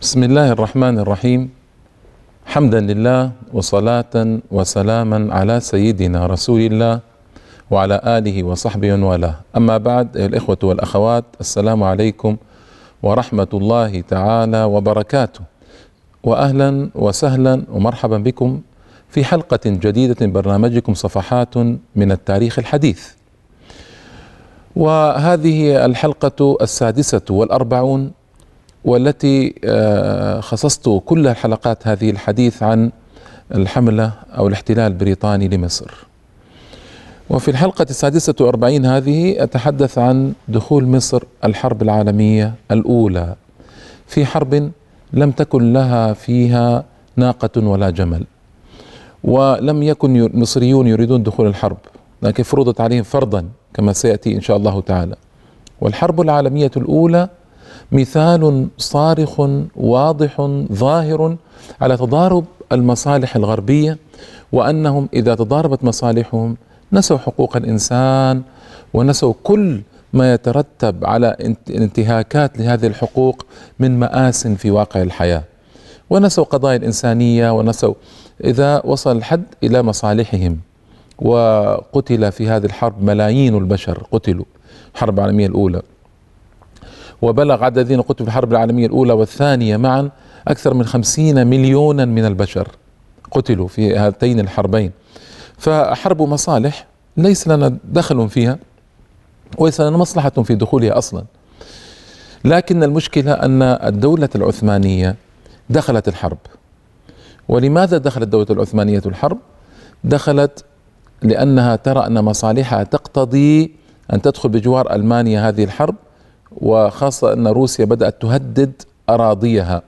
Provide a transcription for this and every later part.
بسم الله الرحمن الرحيم حمدا لله وصلاة وسلاما على سيدنا رسول الله وعلى آله وصحبه والاه أما بعد الإخوة والأخوات السلام عليكم ورحمة الله تعالى وبركاته وأهلا وسهلا ومرحبا بكم في حلقة جديدة من برنامجكم صفحات من التاريخ الحديث وهذه الحلقة السادسة والأربعون والتي خصصت كل الحلقات هذه الحديث عن الحملة أو الاحتلال البريطاني لمصر. وفي الحلقة السادسة والأربعين هذه أتحدث عن دخول مصر الحرب العالمية الأولى في حرب لم تكن لها فيها ناقة ولا جمل ولم يكن المصريون يريدون دخول الحرب لكن فرضت عليهم فرضا كما سيأتي إن شاء الله تعالى. والحرب العالمية الأولى مثال صارخ واضح ظاهر على تضارب المصالح الغربية وأنهم إذا تضاربت مصالحهم نسوا حقوق الإنسان ونسوا كل ما يترتب على انتهاكات لهذه الحقوق من مآس في واقع الحياة. ونسوا قضايا الإنسانية ونسوا إذا وصل الحد إلى مصالحهم وقتل في هذه الحرب ملايين البشر قتلوا الحرب العالمية الأولى. وبلغ عدد الذين قتلوا في الحرب العالمية الأولى والثانية معا أكثر من خمسين مليونا من البشر قتلوا في هاتين الحربين. فحرب مصالح ليس لنا دخل فيها وليس لنا مصلحة في دخولها أصلا. لكن المشكلة أن الدولة العثمانية دخلت الحرب. ولماذا دخلت الدولة العثمانية الحرب؟ دخلت لأنها ترى أن مصالحها تقتضي أن تدخل بجوار ألمانيا هذه الحرب وخاصة أن روسيا بدأت تهدد أراضيها.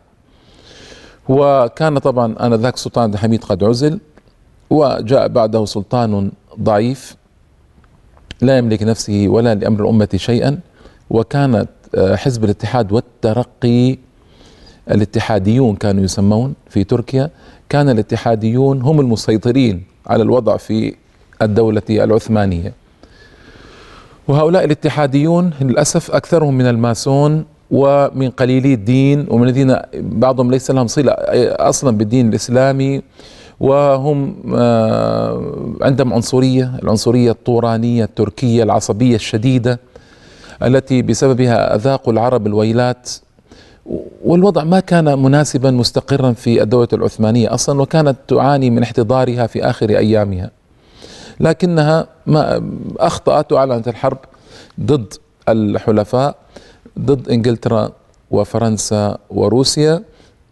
وكان طبعا آنذاك السلطان عبد الحميد قد عزل وجاء بعده سلطان ضعيف لا يملك نفسه ولا لأمر الأمة شيئا وكانت حزب الاتحاد والترقي الاتحاديون كانوا يسمون في تركيا كان الاتحاديون هم المسيطرين على الوضع في الدولة العثمانية. وهؤلاء الاتحاديون للأسف أكثرهم من الماسون ومن قليلي الدين ومن الذين بعضهم ليس لهم صلة أصلا بالدين الإسلامي وهم عندهم عنصرية العنصرية الطورانية التركية العصبية الشديدة التي بسببها أذاقوا العرب الويلات والوضع ما كان مناسبا مستقرا في الدولة العثمانية أصلا وكانت تعاني من احتضارها في آخر أيامها. لكنها ما أخطأت وأعلنت الحرب ضد الحلفاء ضد إنجلترا وفرنسا وروسيا.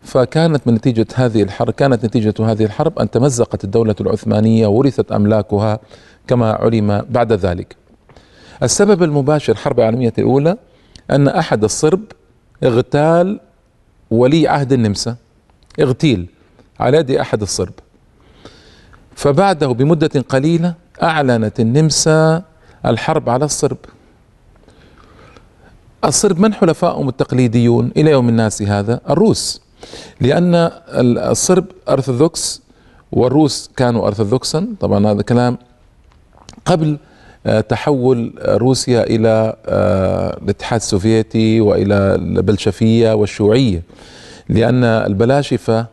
فكانت من نتيجة هذه الحرب كانت نتيجة هذه الحرب أن تمزقت الدولة العثمانية ورثت أملاكها كما علم بعد ذلك. السبب المباشر الحرب العالمية الأولى أن أحد الصرب اغتال ولي عهد النمسا اغتيل على يد أحد الصرب. فبعده بمدة قليلة أعلنت النمسا الحرب على الصرب. الصرب من حلفائهم التقليديون إلى يوم الناس هذا؟ الروس. لأن الصرب أرثوذكس والروس كانوا أرثوذكسا. طبعا هذا كلام قبل تحول روسيا إلى الاتحاد السوفيتي وإلى البلشفية والشيوعية. لأن البلاشفة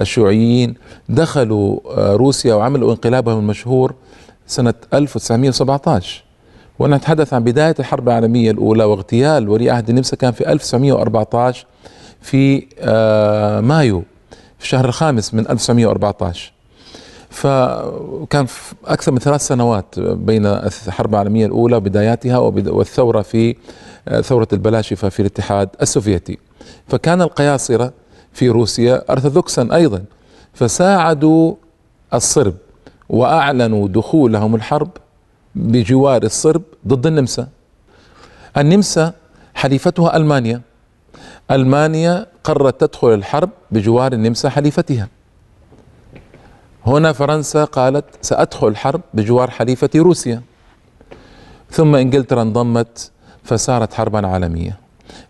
الشيوعيين دخلوا روسيا وعملوا انقلابهم المشهور سنة 1917 ونتحدث عن بداية الحرب العالمية الأولى واغتيال ولي عهد النمسا كان في 1914 في مايو في الشهر الخامس من 1914 فكان أكثر من ثلاث سنوات بين الحرب العالمية الأولى وبداياتها والثورة في ثورة البلاشفة في الاتحاد السوفيتي. فكان القياصرة في روسيا أرثوذكسا أيضا فساعدوا الصرب وأعلنوا دخولهم الحرب بجوار الصرب ضد النمسا. النمسا حليفتها ألمانيا. ألمانيا قررت تدخل الحرب بجوار النمسا حليفتها. هنا فرنسا قالت سأدخل الحرب بجوار حليفة روسيا. ثم إنجلترا انضمت فصارت حربا عالمية.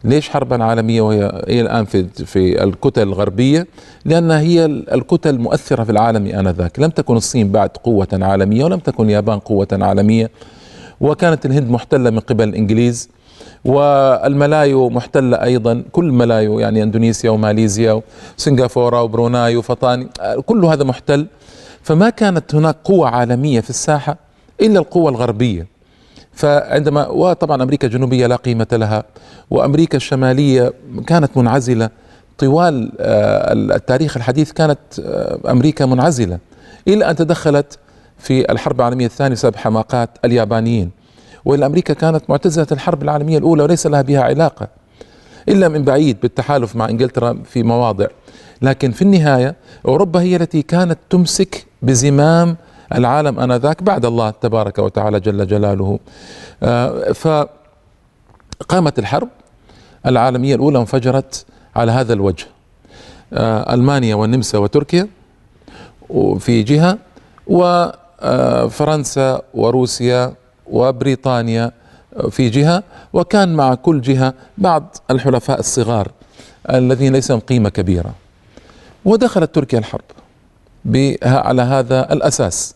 ليش حربا عالمية وهي هي الآن في في الكتل الغربية؟ لأنها هي الكتل المؤثرة في العالم آنذاك. لم تكن الصين بعد قوة عالمية ولم تكن اليابان قوة عالمية وكانت الهند محتلة من قبل الإنجليز والملايو محتلة أيضا. كل ملايو يعني أندونيسيا وماليزيا وسنغافورة وبروناي وفطاني كل هذا محتل. فما كانت هناك قوة عالمية في الساحة إلا القوة الغربية. فعندما وطبعا أمريكا الجنوبية لا قيمة لها وأمريكا الشمالية كانت منعزلة. طوال آه، التاريخ الحديث كانت آه، أمريكا منعزلة. إلى أن تدخلت في الحرب العالمية الثانية بسبب حماقات اليابانيين. وإلا أمريكا كانت معتزلة الحرب العالمية الأولى وليس لها بها علاقة. إلا من بعيد بالتحالف مع إنجلترا في مواضع. لكن في النهاية أوروبا هي التي كانت تمسك بزمام العالم آنذاك بعد الله تبارك وتعالى جل جلاله. آه، فقامت الحرب العالمية الأولى انفجرت على هذا الوجه. آه، ألمانيا والنمسا وتركيا في جهة وفرنسا وروسيا وبريطانيا في جهة وكان مع كل جهة بعض الحلفاء الصغار الذين ليس لهم قيمة كبيرة. ودخلت تركيا الحرب على هذا الأساس.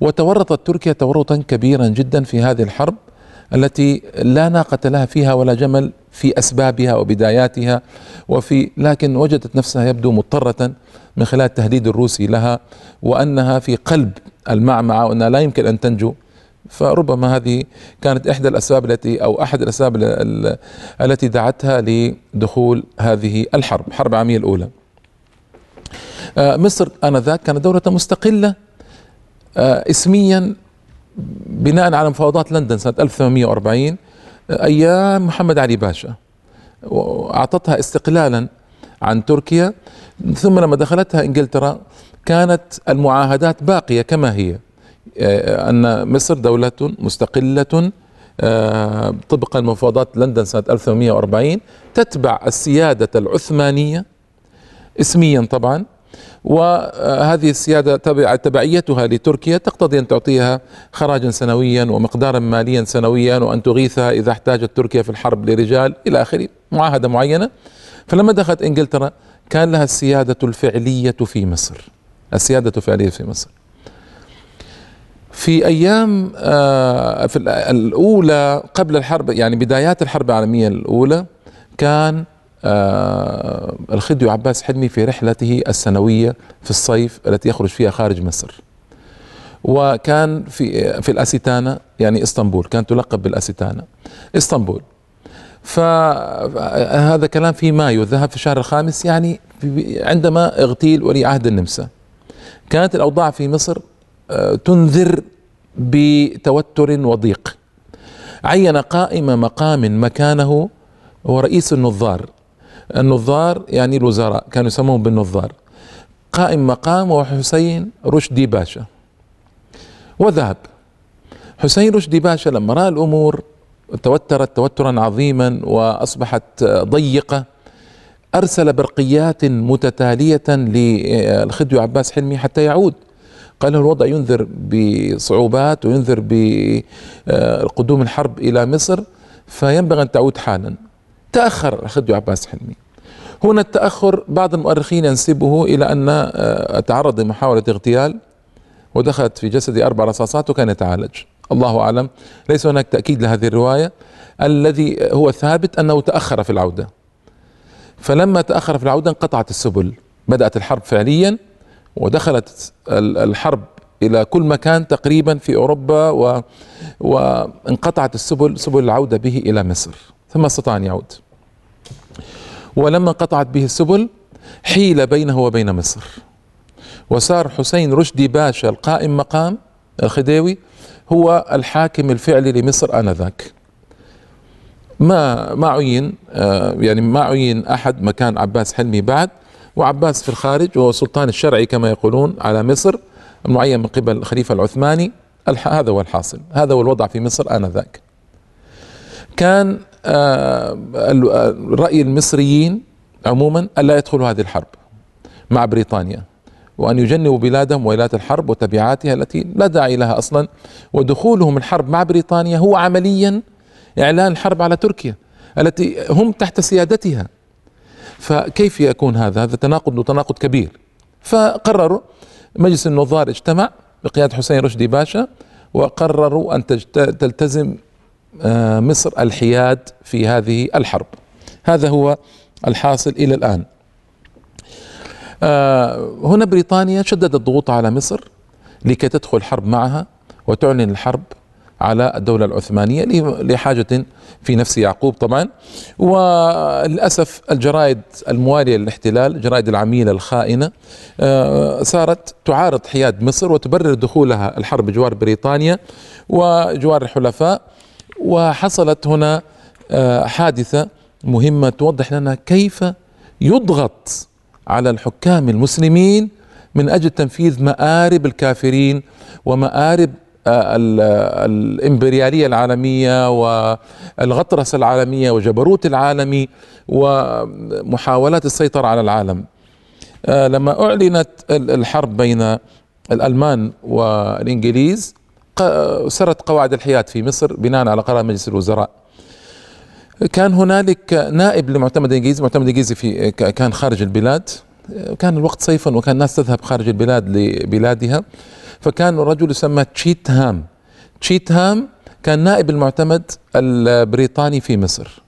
وتورطت تركيا تورطا كبيرا جدا في هذه الحرب التي لا ناقة لها فيها ولا جمل في أسبابها وبداياتها وفي لكن وجدت نفسها يبدو مضطرة من خلال التهديد الروسي لها وأنها في قلب المعمعة وأنها لا يمكن أن تنجو. فربما هذه كانت إحدى الأسباب التي أو أحد الأسباب التي دعتها لدخول هذه الحرب الحرب العالمية الأولى. آه، مصر آنذاك كانت دولة مستقلة. اسميا بناء على مفاوضات لندن سنة 1840 آه، أيام محمد علي باشا. وأعطتها استقلالا عن تركيا. ثم لما دخلتها إنجلترا كانت المعاهدات باقية كما هي. آه، أن مصر دولة مستقلة طبقا لمفاوضات لندن سنة 1840 تتبع السيادة العثمانية اسميا طبعا. وهذه السيادة تبع تبعيتها لتركيا تقتضي أن تعطيها خراجا سنويا ومقدارا ماليا سنويا وأن تغيثها إذا احتاجت تركيا في الحرب لرجال إلى آخره. معاهدة معينة. فلما دخلت إنجلترا كان لها السيادة الفعلية في مصر. السيادة الفعلية في مصر. في أيام آه، في الأولى قبل الحرب يعني بدايات الحرب العالمية الأولى كان الخديو عباس حلمي في رحلته السنوية في الصيف التي يخرج فيها خارج مصر. وكان في في الأسيتانا يعني إسطنبول كانت تلقب بالأسيتانا إسطنبول. فهذا كلام في مايو ذهب في الشهر الخامس يعني عندما اغتيل ولي عهد النمسا. كانت الأوضاع في مصر آه، تنذر بتوتر وضيق. عين قائم مقام مكانه هو رئيس النظار. النظار يعني الوزراء كانوا يسمون بالنظار. قائم مقام وحسين رشدي باشا. وذهب. حسين رشدي باشا لما رأى الأمور توترت توترا عظيما وأصبحت ضيقة أرسل برقيات متتالية للخديو عباس حلمي حتى يعود. قال له الوضع ينذر بصعوبات وينذر بقدوم الحرب إلى مصر فينبغي أن تعود حالا. تأخر الخديو عباس حلمي. هنا التأخر بعض المؤرخين ينسبه إلى أن آه، تعرض لمحاولة اغتيال ودخلت في جسده أربع رصاصات وكان يتعالج. الله أعلم. ليس هناك تأكيد لهذه الرواية. الذي هو ثابت أنه تأخر في العودة. فلما تأخر في العودة انقطعت السبل. بدأت الحرب فعليا ودخلت الحرب إلى كل مكان تقريبا في أوروبا و... وانقطعت السبل سبل العودة به إلى مصر. ثم استطاع أن يعود. ولما قطعت به السبل حيل بينه وبين مصر. وصار حسين رشدي باشا القائم مقام الخديوي هو الحاكم الفعلي لمصر آنذاك. ما ما عين آه، يعني ما عين أحد مكان عباس حلمي بعد وعباس في الخارج وهو السلطان الشرعي كما يقولون على مصر معين من قبل الخليفة العثماني هذا هو الحاصل هذا هو الوضع في مصر آنذاك. كان آه، رأي المصريين عموما ألا يدخلوا هذه الحرب مع بريطانيا وأن يجنبوا بلادهم ولايات الحرب وتبعاتها التي لا داعي لها أصلا. ودخولهم الحرب مع بريطانيا هو عمليا إعلان الحرب على تركيا التي هم تحت سيادتها. فكيف يكون هذا؟ هذا تناقض وتناقض كبير. فقرروا مجلس النظار اجتمع بقيادة حسين رشدي باشا وقرروا أن تلتزم آه، مصر الحياد في هذه الحرب. هذا هو الحاصل إلى الآن. آه، هنا بريطانيا شددت الضغوط على مصر لكي تدخل حرب معها وتعلن الحرب على الدولة العثمانية لحاجة في نفس يعقوب طبعا. وللأسف الجرائد الموالية للاحتلال الجرائد العميلة الخائنة آه، صارت تعارض حياد مصر وتبرر دخولها الحرب بجوار بريطانيا وجوار الحلفاء. وحصلت هنا آه، حادثة مهمة توضح لنا كيف يضغط على الحكام المسلمين من أجل تنفيذ مآرب الكافرين ومآرب آه، الإمبريالية العالمية والغطرسة العالمية وجبروت العالمي ومحاولات السيطرة على العالم. آه، لما أعلنت الحرب بين الألمان والإنجليز سرت قواعد الحياد في مصر بناء على قرار مجلس الوزراء. كان هنالك نائب لمعتمد الانجليزي معتمد الانجليزي في كان خارج البلاد. كان الوقت صيفا وكان الناس تذهب خارج البلاد لبلادها. فكان رجل يسمى تشيت هام تشيت هام كان نائب المعتمد البريطاني في مصر.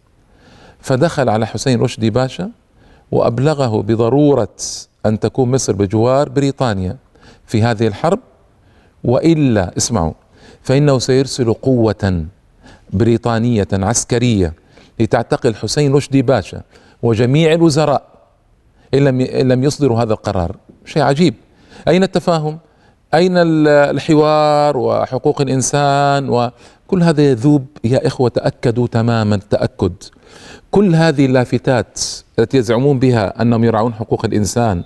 فدخل على حسين رشدي باشا وأبلغه بضرورة أن تكون مصر بجوار بريطانيا في هذه الحرب. وإلا اسمعوا فإنه سيرسل قوة بريطانية عسكرية لتعتقل حسين رشدي باشا وجميع الوزراء إن لم لم يصدروا هذا القرار. شيء عجيب. أين التفاهم؟ أين الحوار وحقوق الإنسان وكل هذا يذوب؟ يا إخوة تأكدوا تماما التأكد. كل هذه اللافتات التي يزعمون بها أنهم يرعون حقوق الإنسان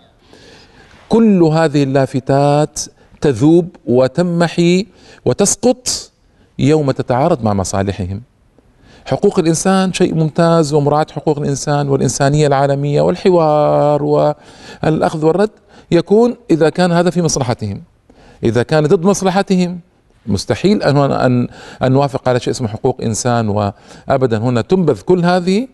كل هذه اللافتات تذوب وتمحي وتسقط يوم تتعارض مع مصالحهم. حقوق الإنسان شيء ممتاز ومراعاه حقوق الإنسان والإنسانية العالمية والحوار والأخذ والرد يكون إذا كان هذا في مصلحتهم. إذا كان ضد مصلحتهم مستحيل ان ان أن نوافق على شيء اسمه حقوق إنسان وابدا. هنا تنبذ كل هذه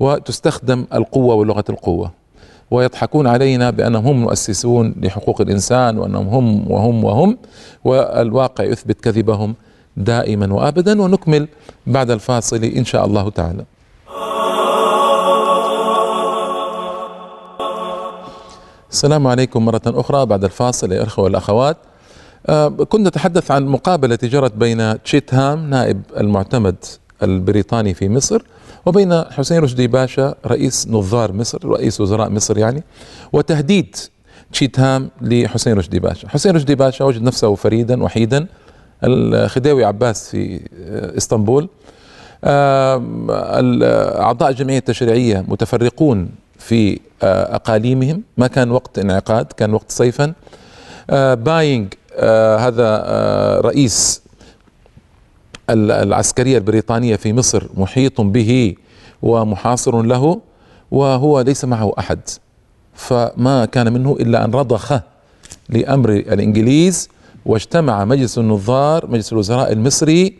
وتستخدم القوة ولغة القوة. ويضحكون علينا بأنهم هم مؤسسون لحقوق الإنسان وأنهم هم وهم وهم والواقع يثبت كذبهم دائما وابدا ونكمل بعد الفاصل إن شاء الله تعالى. السلام عليكم مرة أخرى بعد الفاصل يا الأخوة والأخوات آه، كنت أتحدث عن مقابلة جرت بين تشيتهام نائب المعتمد البريطاني في مصر وبين حسين رشدي باشا رئيس نظار مصر رئيس وزراء مصر يعني وتهديد تشيتهام لحسين رشدي باشا. حسين رشدي باشا وجد نفسه فريدا وحيدا. الخديوي عباس في إسطنبول. أعضاء الجمعية التشريعية متفرقون في آه، أقاليمهم. ما كان وقت انعقاد كان وقت صيفا. آه، باينغ آه، هذا رئيس العسكرية البريطانية في مصر محيط به ومحاصر له وهو ليس معه أحد. فما كان منه إلا أن رضخ لأمر الإنجليز واجتمع مجلس النظار مجلس الوزراء المصري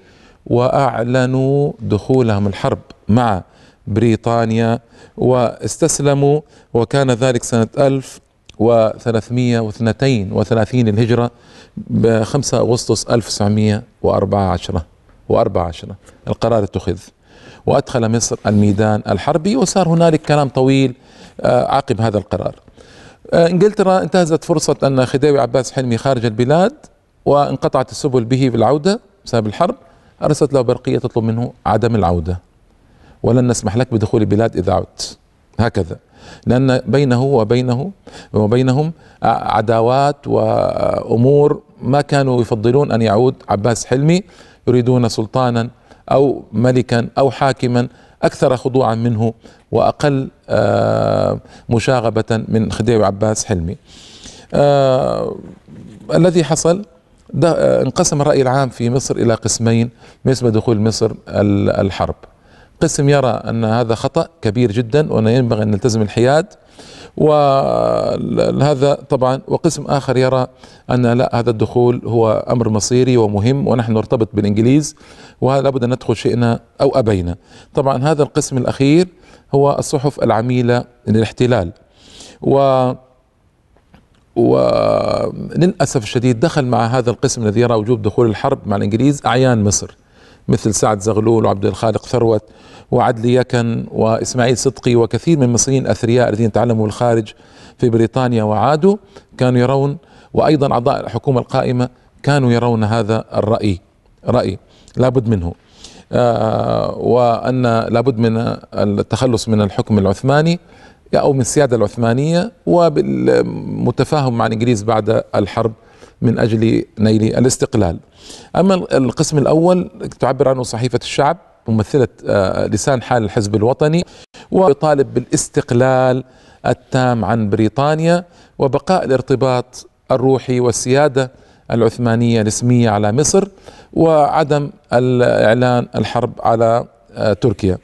وأعلنوا دخولهم الحرب مع بريطانيا واستسلموا وكان ذلك سنة 1332 الهجرة ب 5 أغسطس 1914 و14 القرار اتخذ. وأدخل مصر الميدان الحربي وصار هنالك كلام طويل آه، عقب هذا القرار. آه، إنجلترا انتهزت فرصة أن خديوي عباس حلمي خارج البلاد وانقطعت السبل به بالعودة بسبب الحرب. أرسلت له برقية تطلب منه عدم العودة. ولن نسمح لك بدخول البلاد إذا عدت. هكذا. لأن بينه وبينه وبينهم عداوات وأمور ما كانوا يفضلون أن يعود عباس حلمي يريدون سلطانا أو ملكا أو حاكما أكثر خضوعا منه وأقل آه، مشاغبة من خديوي عباس حلمي. آه، الذي حصل انقسم الرأي العام في مصر إلى قسمين بالنسبة دخول مصر الحرب. قسم يرى أن هذا خطأ كبير جدا وأن ينبغي أن نلتزم الحياد. وهذا طبعا وقسم آخر يرى أن لا هذا الدخول هو أمر مصيري ومهم ونحن نرتبط بالإنجليز ولابد أن ندخل شئنا أو أبينا. طبعا هذا القسم الأخير هو الصحف العميلة للاحتلال. و وللاسف الشديد دخل مع هذا القسم الذي يرى وجوب دخول الحرب مع الإنجليز أعيان مصر. مثل سعد زغلول وعبد الخالق ثروت وعدلي يكن وإسماعيل صدقي وكثير من المصريين الاثرياء الذين تعلموا الخارج في بريطانيا وعادوا كانوا يرون وأيضا أعضاء الحكومة القائمة كانوا يرون هذا الرأي رأي لابد منه. آه وأن لابد من التخلص من الحكم العثماني أو من السيادة العثمانية وبالمتفاهم مع الإنجليز بعد الحرب من أجل نيل الاستقلال. أما القسم الأول تعبر عنه صحيفة الشعب ممثلة آه، لسان حال الحزب الوطني ويطالب بالاستقلال التام عن بريطانيا وبقاء الارتباط الروحي والسيادة العثمانية الاسميه على مصر وعدم اعلان الحرب على آه، تركيا.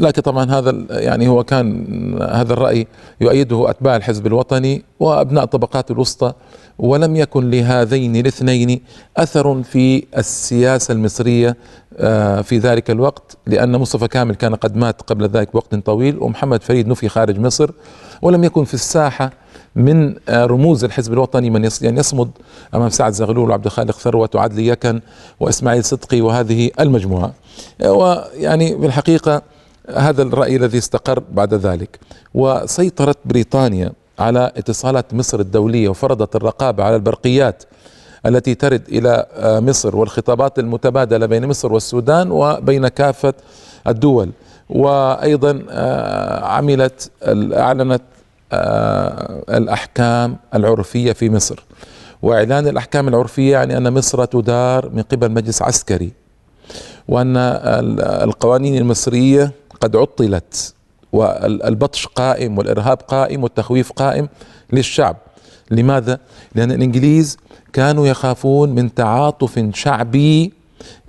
لكن طبعا هذا يعني هو كان هذا الرأي يؤيده أتباع الحزب الوطني وأبناء الطبقات الوسطى ولم يكن لهذين الاثنين أثر في السياسة المصرية آه، في ذلك الوقت لأن مصطفى كامل كان قد مات قبل ذلك بوقت طويل ومحمد فريد نفي خارج مصر ولم يكن في الساحة من آه، رموز الحزب الوطني من يعني يصمد أمام سعد زغلول وعبد الخالق ثروت وعدلي يكن وإسماعيل صدقي وهذه المجموعة. ويعني بالحقيقة هذا الرأي الذي استقر بعد ذلك. وسيطرت بريطانيا على اتصالات مصر الدولية وفرضت الرقابة على البرقيات التي ترد إلى آه، مصر والخطابات المتبادلة بين مصر والسودان وبين كافة الدول. وأيضا آه، عملت أعلنت آه، الأحكام العرفية في مصر. وإعلان الأحكام العرفية يعني أن مصر تدار من قبل مجلس عسكري. وأن القوانين المصرية قد عطلت والبطش قائم والإرهاب قائم والتخويف قائم للشعب. لماذا؟ لأن الإنجليز كانوا يخافون من تعاطف شعبي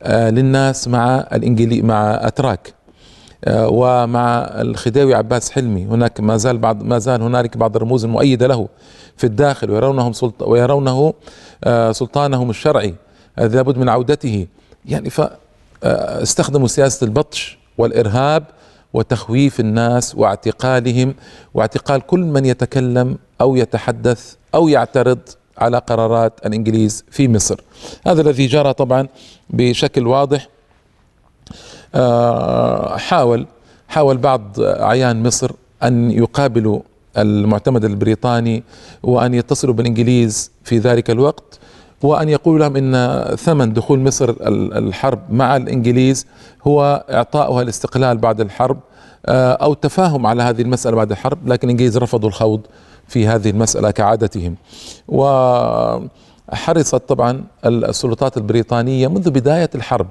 آه، للناس مع الانجلي مع أتراك آه، ومع الخديوي عباس حلمي. هناك ما زال بعض ما زال هنالك بعض الرموز المؤيدة له في الداخل ويرونهم سلط ويرونه آه، سلطانهم الشرعي. لابد من عودته. يعني فاستخدموا سياسة البطش والإرهاب وتخويف الناس واعتقالهم واعتقال كل من يتكلم أو يتحدث أو يعترض على قرارات الإنجليز في مصر. هذا الذي جرى طبعا بشكل واضح. آه، حاول حاول بعض أعيان مصر أن يقابلوا المعتمد البريطاني وأن يتصلوا بالإنجليز في ذلك الوقت. وأن يقول لهم إن ثمن دخول مصر الحرب مع الإنجليز هو اعطائها الاستقلال بعد الحرب آه، أو التفاهم على هذه المسألة بعد الحرب لكن الإنجليز رفضوا الخوض في هذه المسألة كعادتهم. وحرصت طبعا السلطات البريطانية منذ بداية الحرب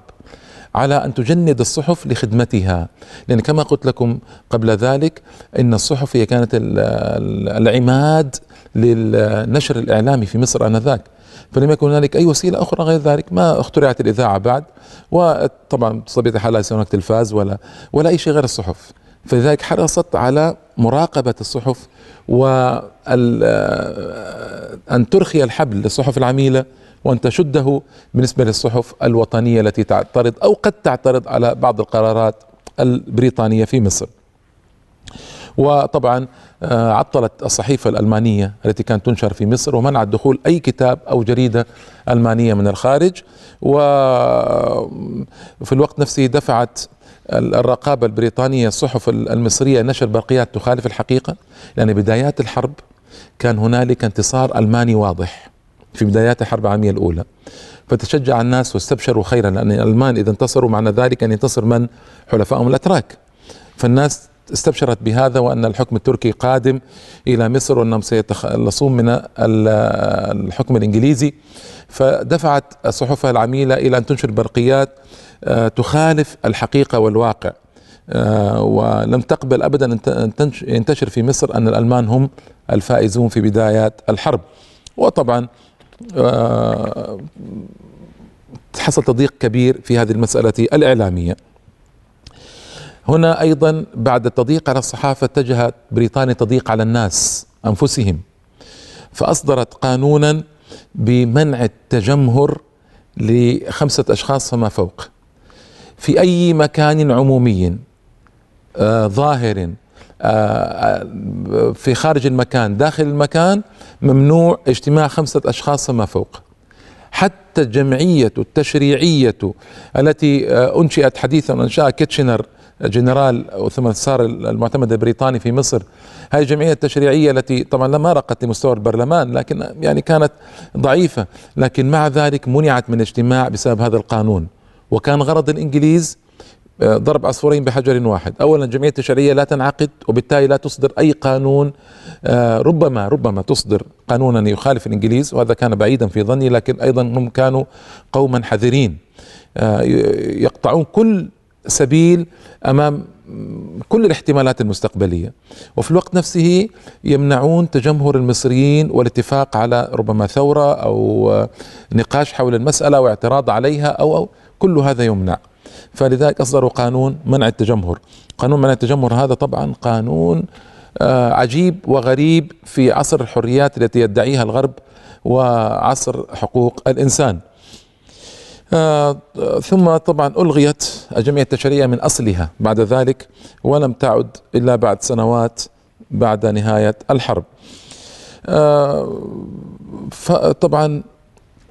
على أن تجند الصحف لخدمتها. لأن كما قلت لكم قبل ذلك إن الصحف هي كانت العماد للنشر الإعلامي في مصر آنذاك فلم يكن هنالك أي وسيلة أخرى غير ذلك ما اخترعت الإذاعة بعد وطبعا بطبيعه الحال ليس هناك تلفاز ولا ولا أي شيء غير الصحف فلذلك حرصت على مراقبة الصحف وان أن ترخي الحبل للصحف العميلة وأن تشده بالنسبة للصحف الوطنية التي تعترض أو قد تعترض على بعض القرارات البريطانية في مصر. وطبعا آه، عطلت الصحيفة الألمانية التي كانت تنشر في مصر ومنعت دخول أي كتاب أو جريدة ألمانية من الخارج. وفي الوقت نفسه دفعت الرقابة البريطانية الصحف المصرية نشر برقيات تخالف الحقيقة لأن بدايات الحرب كان هنالك انتصار ألماني واضح في بدايات الحرب العالمية الأولى. فتشجع الناس واستبشروا خيرا لأن الألمان إذا انتصروا معنى ذلك أن ينتصر من حلفائهم الأتراك. فالناس استبشرت بهذا وأن الحكم التركي قادم إلى مصر وأنهم سيتخلصون من الحكم الإنجليزي. فدفعت صحفها العميلة إلى أن تنشر برقيات آه، تخالف الحقيقة والواقع. آه، ولم تقبل ابدا أن ينتشر في مصر أن الألمان هم الفائزون في بدايات الحرب. وطبعا آه، حصل تضييق كبير في هذه المسألة الإعلامية. هنا أيضا بعد التضييق على الصحافة اتجهت بريطانيا تضييق على الناس أنفسهم. فأصدرت قانونا بمنع التجمهر لخمسة أشخاص فما فوق. في أي مكان عمومي آه ظاهر آه في خارج المكان داخل المكان ممنوع اجتماع خمسة أشخاص فما فوق. حتى الجمعية التشريعية التي آه، أنشئت حديثا أنشأ كيتشنر جنرال ثم صار المعتمد البريطاني في مصر. هذه الجمعية التشريعية التي طبعا لما رقت لمستوى البرلمان لكن يعني كانت ضعيفة لكن مع ذلك منعت من الاجتماع بسبب هذا القانون. وكان غرض الإنجليز آه، ضرب عصفورين بحجر واحد. اولا الجمعيه التشريعية لا تنعقد وبالتالي لا تصدر أي قانون آه، ربما ربما تصدر قانونا يخالف الإنجليز وهذا كان بعيدا في ظني لكن أيضا هم كانوا قوما حذرين. آه، يقطعون كل سبيل أمام كل الاحتمالات المستقبلية. وفي الوقت نفسه يمنعون تجمهر المصريين والاتفاق على ربما ثورة أو نقاش حول المسألة واعتراض عليها أو, أو كل هذا يمنع. فلذلك أصدروا قانون منع التجمهر. قانون منع التجمهر هذا طبعا قانون آه، عجيب وغريب في عصر الحريات التي يدعيها الغرب وعصر حقوق الإنسان. آه ثم طبعا ألغيت الجمعيه التشريعيه من أصلها بعد ذلك ولم تعد إلا بعد سنوات بعد نهاية الحرب. آه فطبعا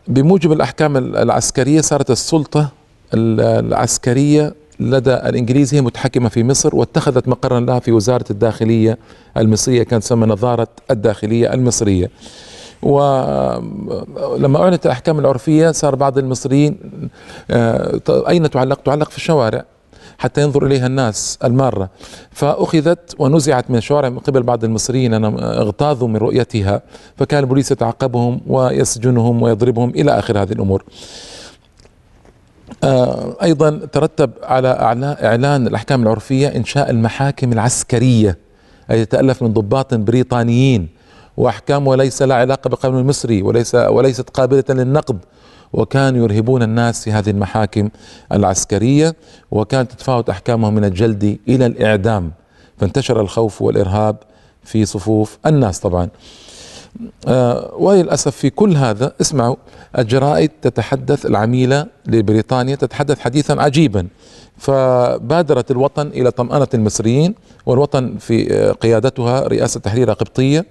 بموجب الأحكام العسكرية صارت السلطة العسكرية لدى الإنجليز هي متحكمة في مصر واتخذت مقرا لها في وزارة الداخلية المصرية كانت تسمى نظارة الداخلية المصرية. ولما أعلنت الأحكام العرفية صار بعض المصريين آه، أين تعلق؟ تعلق في الشوارع حتى ينظر إليها الناس المارة. فأخذت ونزعت من الشوارع من قبل بعض المصريين اغتاظوا من رؤيتها فكان البوليس يتعقبهم ويسجنهم ويضربهم إلى آخر هذه الأمور. آه، أيضا ترتب على إعلان الأحكام العرفية إنشاء المحاكم العسكرية التي تتألف من ضباط بريطانيين. واحكامه ليس لها علاقة بالقانون المصري وليس وليست قابلة للنقد. وكانوا يرهبون الناس في هذه المحاكم العسكرية وكانت تتفاوت أحكامهم من الجلد إلى الإعدام. فانتشر الخوف والإرهاب في صفوف الناس طبعا. آه وللأسف في كل هذا اسمعوا الجرائد تتحدث العميلة لبريطانيا تتحدث حديثا عجيبا. فبادرت الوطن إلى طمأنة المصريين والوطن في قيادتها رئاسة تحرير قبطية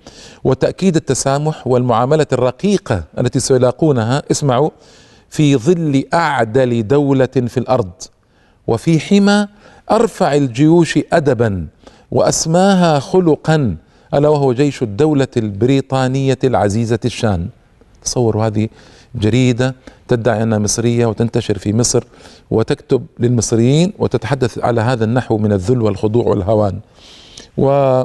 وتأكيد التسامح والمعاملة الرقيقة التي سيلاقونها اسمعوا في ظل أعدل دولة في الأرض. وفي حمى أرفع الجيوش ادبا وأسماها خلقا ألا وهو جيش الدولة البريطانية العزيزة الشان. تصوروا هذه جريدة تدعي أنها مصرية وتنتشر في مصر وتكتب للمصريين وتتحدث على هذا النحو من الذل والخضوع والهوان. و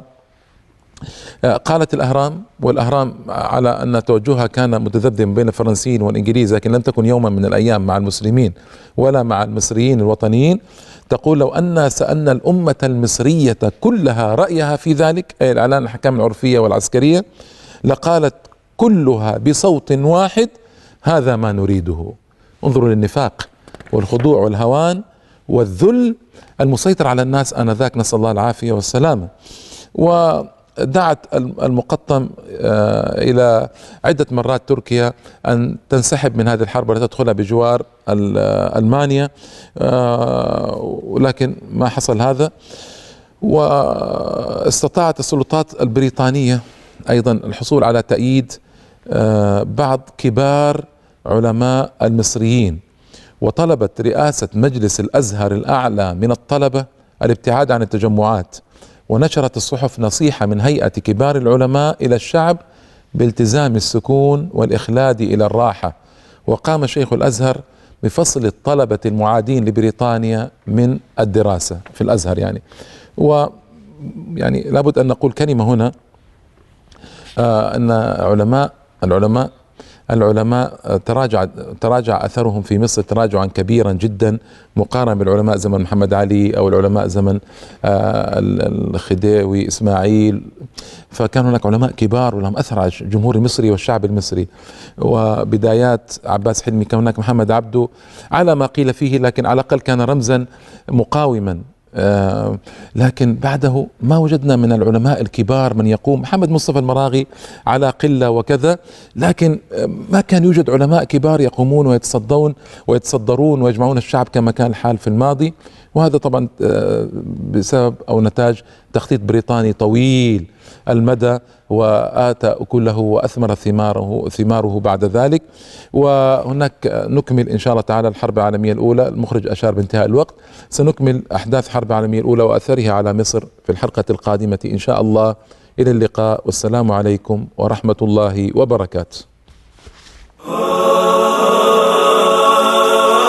قالت الأهرام والأهرام على أن توجهها كان متذبذبا بين الفرنسيين والإنجليز لكن لم تكن يوما من الأيام مع المسلمين ولا مع المصريين الوطنيين. تقول لو أن سألنا الأمة المصرية كلها رأيها في ذلك أي الإعلان الأحكام العرفية والعسكرية لقالت كلها بصوت واحد هذا ما نريده. انظروا للنفاق والخضوع والهوان والذل المسيطر على الناس آنذاك نسأل الله العافية والسلامة. ودعت المقطم آه، إلى عدة مرات تركيا أن تنسحب من هذه الحرب ولا تدخلها بجوار ألمانيا آه، ولكن ما حصل هذا. واستطاعت السلطات البريطانية أيضا الحصول على تأييد آه، بعض كبار علماء المصريين وطلبت رئاسة مجلس الأزهر الأعلى من الطلبة الابتعاد عن التجمعات. ونشرت الصحف نصيحة من هيئة كبار العلماء إلى الشعب بالتزام السكون والإخلاد إلى الراحة. وقام شيخ الأزهر بفصل الطلبة المعادين لبريطانيا من الدراسة في الأزهر يعني. و يعني لابد أن نقول كلمة هنا آه أن علماء العلماء العلماء تراجع تراجع أثرهم في مصر تراجعا كبيرا جدا مقارنة بالعلماء زمن محمد علي أو العلماء زمن آه، الخديوي إسماعيل. فكان هناك علماء كبار ولهم أثر على الجمهور المصري والشعب المصري. وبدايات عباس حلمي كان هناك محمد عبده على ما قيل فيه لكن على الأقل كان رمزا مقاوما. لكن بعده ما وجدنا من العلماء الكبار من يقوم محمد مصطفى المراغي على قلة وكذا لكن آه، ما كان يوجد علماء كبار يقومون ويتصدون ويتصدرون ويجمعون الشعب كما كان الحال في الماضي. وهذا طبعا آه، بسبب أو نتاج تخطيط بريطاني طويل المدى واتى اكله وأثمر ثماره ثماره بعد ذلك. وهناك نكمل إن شاء الله تعالى الحرب العالمية الأولى. المخرج أشار بانتهاء الوقت. سنكمل أحداث الحرب العالمية الأولى وأثرها على مصر في الحلقة القادمة إن شاء الله. إلى اللقاء. والسلام عليكم ورحمة الله وبركاته.